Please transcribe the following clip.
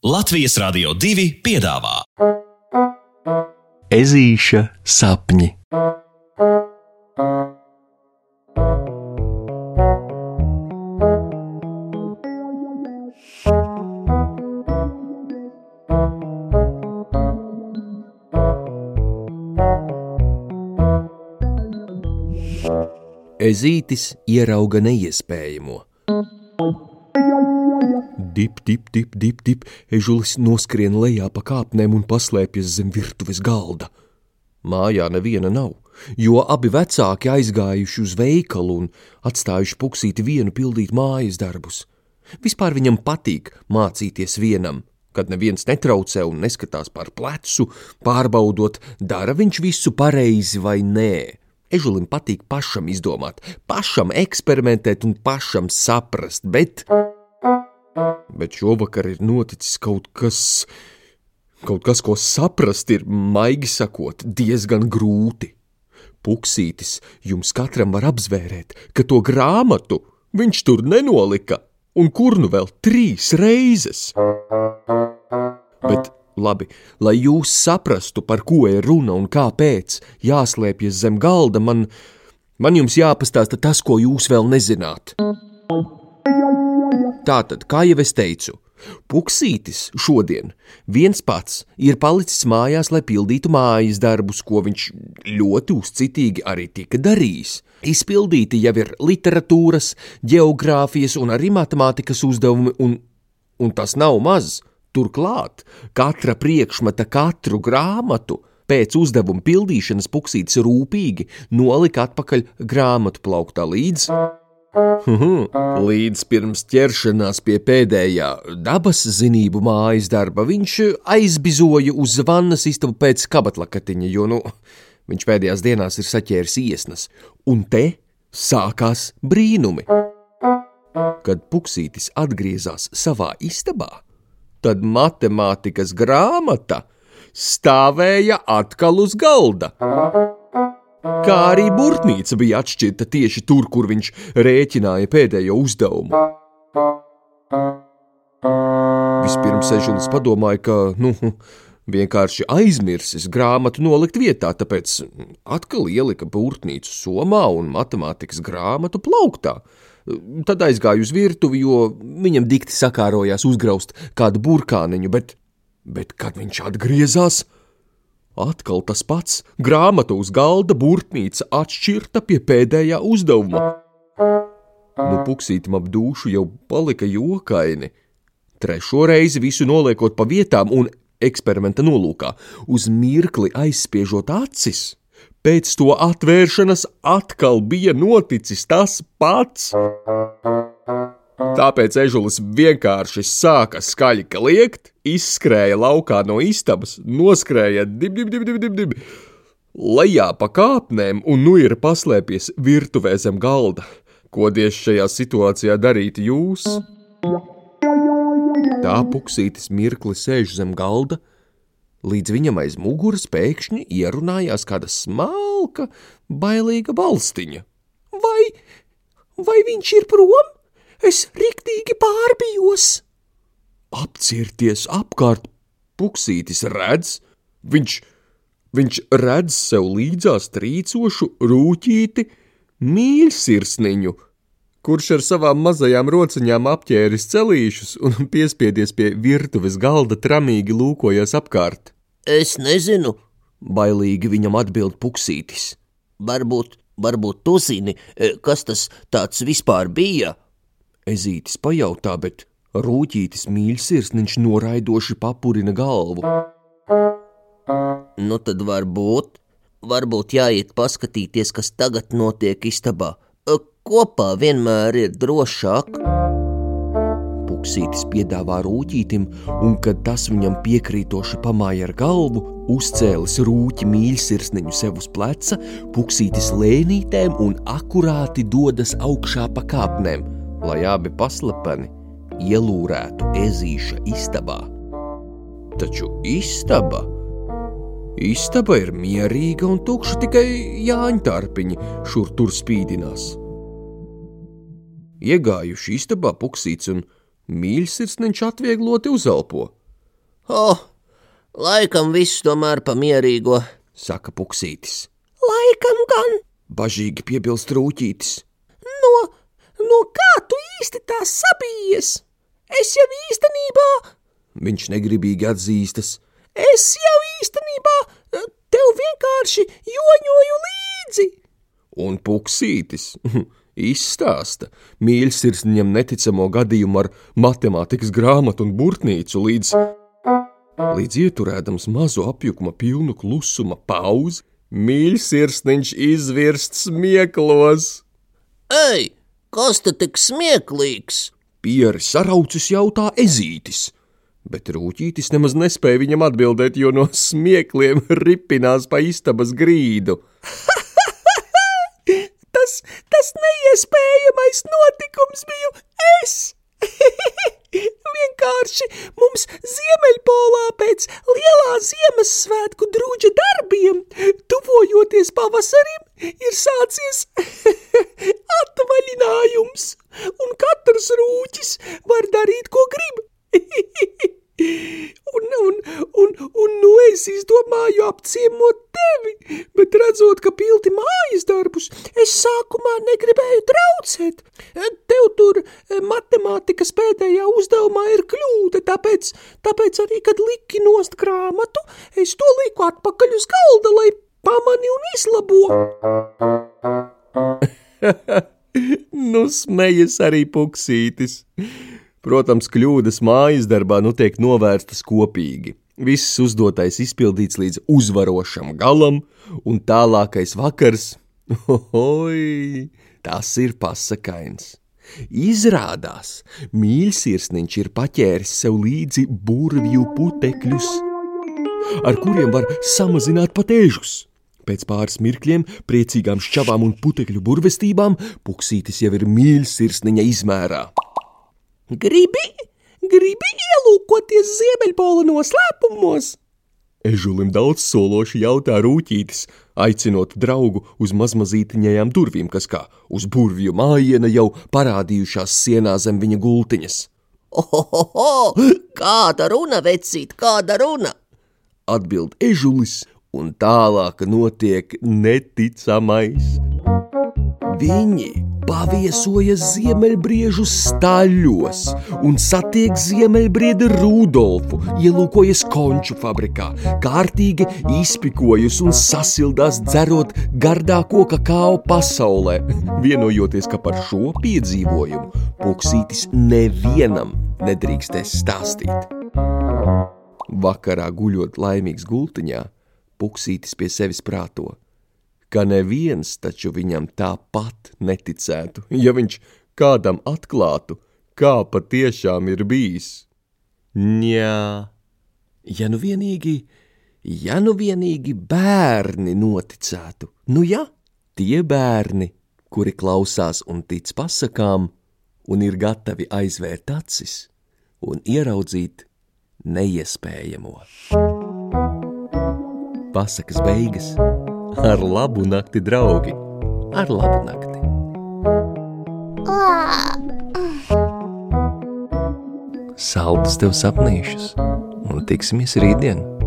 Latvijas Rādio 2 piedāvā Ezīša sapņi. Ezītis ierauga neiespējamo. Dip, dip, dip, dip, dip, ežulis noskrien lejā pa kāpnēm un paslēpjas zem virtuves galda. Mājā neviena nav, jo abi vecāki aizgājuši uz veikalu un atstājuši puksīti vienu pildīt mājas darbus. Vispār viņam patīk mācīties vienam, kad neviens netraucē un neskatās par plecu, pārbaudot, dara viņš visu pareizi vai nē. Ežulim patīk pašam izdomāt, pašam eksperimentēt un pašam saprast, bet. Bet šovakar ir noticis kaut kas, kaut kas, ko saprast ir, maigi sakot, diezgan grūti. Puksītis jums katram var apzvērēt, ka to grāmatu viņš tur nenolika, un kur nu vēl trīs reizes. Bet Labi, lai jūs saprastu, par ko ir runa un kāpēc jāslēpjas zem galda, man, man jums jāpastāsta tas, ko jūs vēl nezināt. Tātad, kā jau es teicu, Puksītis šodien viens pats ir palicis mājās, lai pildītu mājas darbus, ko viņš ļoti uzcitīgi arī tika darījis. Izpildīti jau ir literatūras, geogrāfijas un arī matemātikas uzdevumi, un, un tas nav maz. Turklāt katra priekšmeta, katru grāmatu pēc uzdevuma pildīšanas puksītis rūpīgi nolika atpakaļ grāmatu plauktā līdz. Līdz pirms ķeršanās pie pēdējā dabas zinību mājas darba viņš aizbizoja uz vannas istabu pēc kabatlakatiņa, jo, nu, viņš pēdējās dienās ir saķēris iesnas, un te sākās brīnumi. Kad puksītis atgriezās savā istabā, tad matemātikas grāmata stāvēja atkal uz galda. Kā arī burtnīca bija atšķirta tieši tur, kur viņš rēķināja pēdējo uzdevumu. Vispirms Ežulis padomāja, ka, nu, vienkārši aizmirsis grāmatu nolikt vietā, tāpēc atkal ielika burtnīcu somā un matemātikas grāmatu plauktā. Tad aizgāja uz virtuvi, jo viņam dikti sakārojās uzgraust kādu burkāniņu, bet, bet kad viņš atgriezās, atkal tas pats - grāmata uz galda, burtnīca atšķirta pie pēdējā uzdevuma. Nu, puksītam ap dušu jau palika jokaini. Trešo reizi visu noliekot pa vietām un eksperimenta nolūkā, uz mirkli aizspiežot acis Pēc to atvēršanas atkal bija noticis tas pats. Tāpēc ežulis vienkārši sāka skaļi kliegt, izskrēja laukā no istabas, noskrēja dib, dib, dib, dib, dib, dib, lejā pa kāpnēm un nu ir paslēpies virtuvē zem galda. Ko diez šajā situācijā darīt jūs? Tā puksītis mirkli sēž zem galda, līdz viņam aiz muguras pēkšņi ierunājās kāda smalka, bailīga balstiņa. Vai, vai viņš ir prom? Es riktīgi pārbijos! Apcirties apkārt, puksītis redz, viņš, viņš redz sev līdzās trīcošu rūķīti mīļsirsniņu, kurš ar savām mazajām rociņām apķēris celīšus un piespiedies pie virtuves galda tramīgi lūkojas apkārt. Es nezinu, bailīgi viņam atbild puksītis. Varbūt, varbūt tu zini, e, kas tas tāds vispār bija? Ezītis pajautā, bet rūķītis mīļsirsniņš noraidoši papurina galvu. Nu tad varbūt, varbūt jāiet paskatīties, kas tagad notiek istabā kopā vienmēr ir drošāk. Puksītis piedāvā rūtītim, un kad tas viņam piekrītoši pamāja ar galvu, uzcēlis rūķi mīļsirsniņu sev uz pleca, puksītis lēnītēm un akurāti dodas augšā pa kāpnēm, lai abi paslepeni ielūrētu ezīša istabā. Taču istaba Istaba ir mierīga un tukša tikai jāņķārpiņi šur tur spīdinās. Iegājuši istabā puksīts un mīļsirsniņš atviegloti uzelpo. Oh, laikam viss tomēr pamierīgo, saka puksītis. Laikam gan, bažīgi piebilst rūtītis. No, no kā tu īsti tā sabijies? Es jau īstenībā, viņš negribīgi atzīstas. Es jau īstenībā tev vienkārši joņoju līdzi. Un puksītis izstāsta mīļsirsniņam neticamo gadījumu ar matemātikas grāmatu un burtnīcu līdz, līdz ieturēdams mazu apjukuma pilnu klusuma pauzi, mīļsirsniņš izvirst smieklos. Ei, kas te tik smieklīgs? Pieri saraucis jautā ezītis, bet rūķītis nemaz nespēja viņam atbildēt, jo no smiekliem ripinās pa istabas grīdu. tas, tas neiespējamais notikums biju es! Vienkārši mums Ziemeļpolā pēc lielā Ziemassvētku drūģa darbiem, tuvojoties pavasarim, ir sācies atvaļinājums, un katrs rūķis var darīt, ko grib. Un, un, un, un nu es izdomāju apciemot tevi, bet redzot, ka pilti mājas darbus, es sākumā negribēju traucēt. Tev tur eh, matemātikas pēdējā uzdevumā ir kļūda, tāpēc, tāpēc arī, kad liki nost grāmatu, es to liku atpakaļ uz galda, lai pamani un izlabo. nu smejas arī puksītis. Protams, kļūdas mājas darbā nu tiek novērstas kopīgi. Viss uzdotais izpildīts līdz uzvarošam galam, un tālākais vakars, oi, tas ir pasakains. Izrādās, mīļsirsniņš ir paķēris sev līdzi burvju putekļus, ar kuriem var samazināt pat ežus. Pēc pāris mirkļiem, priecīgām šķavām un putekļu burvestībām, puksītis jau ir mīļsirsniņa izmērā. Gribi, gribi ielūkoties Ziemeļpola noslēpumos? Ežulim daudz sološi jautā rūtītis, aicinot draugu uz mazmazītiņajām durvīm, kas kā uz burvju mājiena jau parādījušās sienā zem viņa gultiņas. Ohoho, kāda runa, vecīt, kāda runa? Atbild ežulis, un tālāk notiek neticamais. Viņi paviesojas ziemeļbriežu staļļos un satiek ziemeļbriedi Rudolfu, ielūkojas konču fabrikā, kārtīgi izpikojas un sasildās dzerot gardāko kakao pasaulē, vienojoties, ka par šo piedzīvojumu puksītis nevienam nedrīkstēs stāstīt. Vakarā guļot laimīgs gultiņā, puksītis pie sevis prāto – ka neviens taču viņam tāpat neticētu, ja viņš kādam atklātu, kā patiešām ir bijis. Jā, ja nu vienīgi, ja nu vienīgi bērni noticētu, nu ja, tie bērni, kuri klausās un tic pasakām, un ir gatavi aizvērt acis un ieraudzīt neiespējamo. Pasakas beigas Ar labu nakti, draugi! Ar labu nakti! Saldus tev sapnīšus un tiksimies rītdien!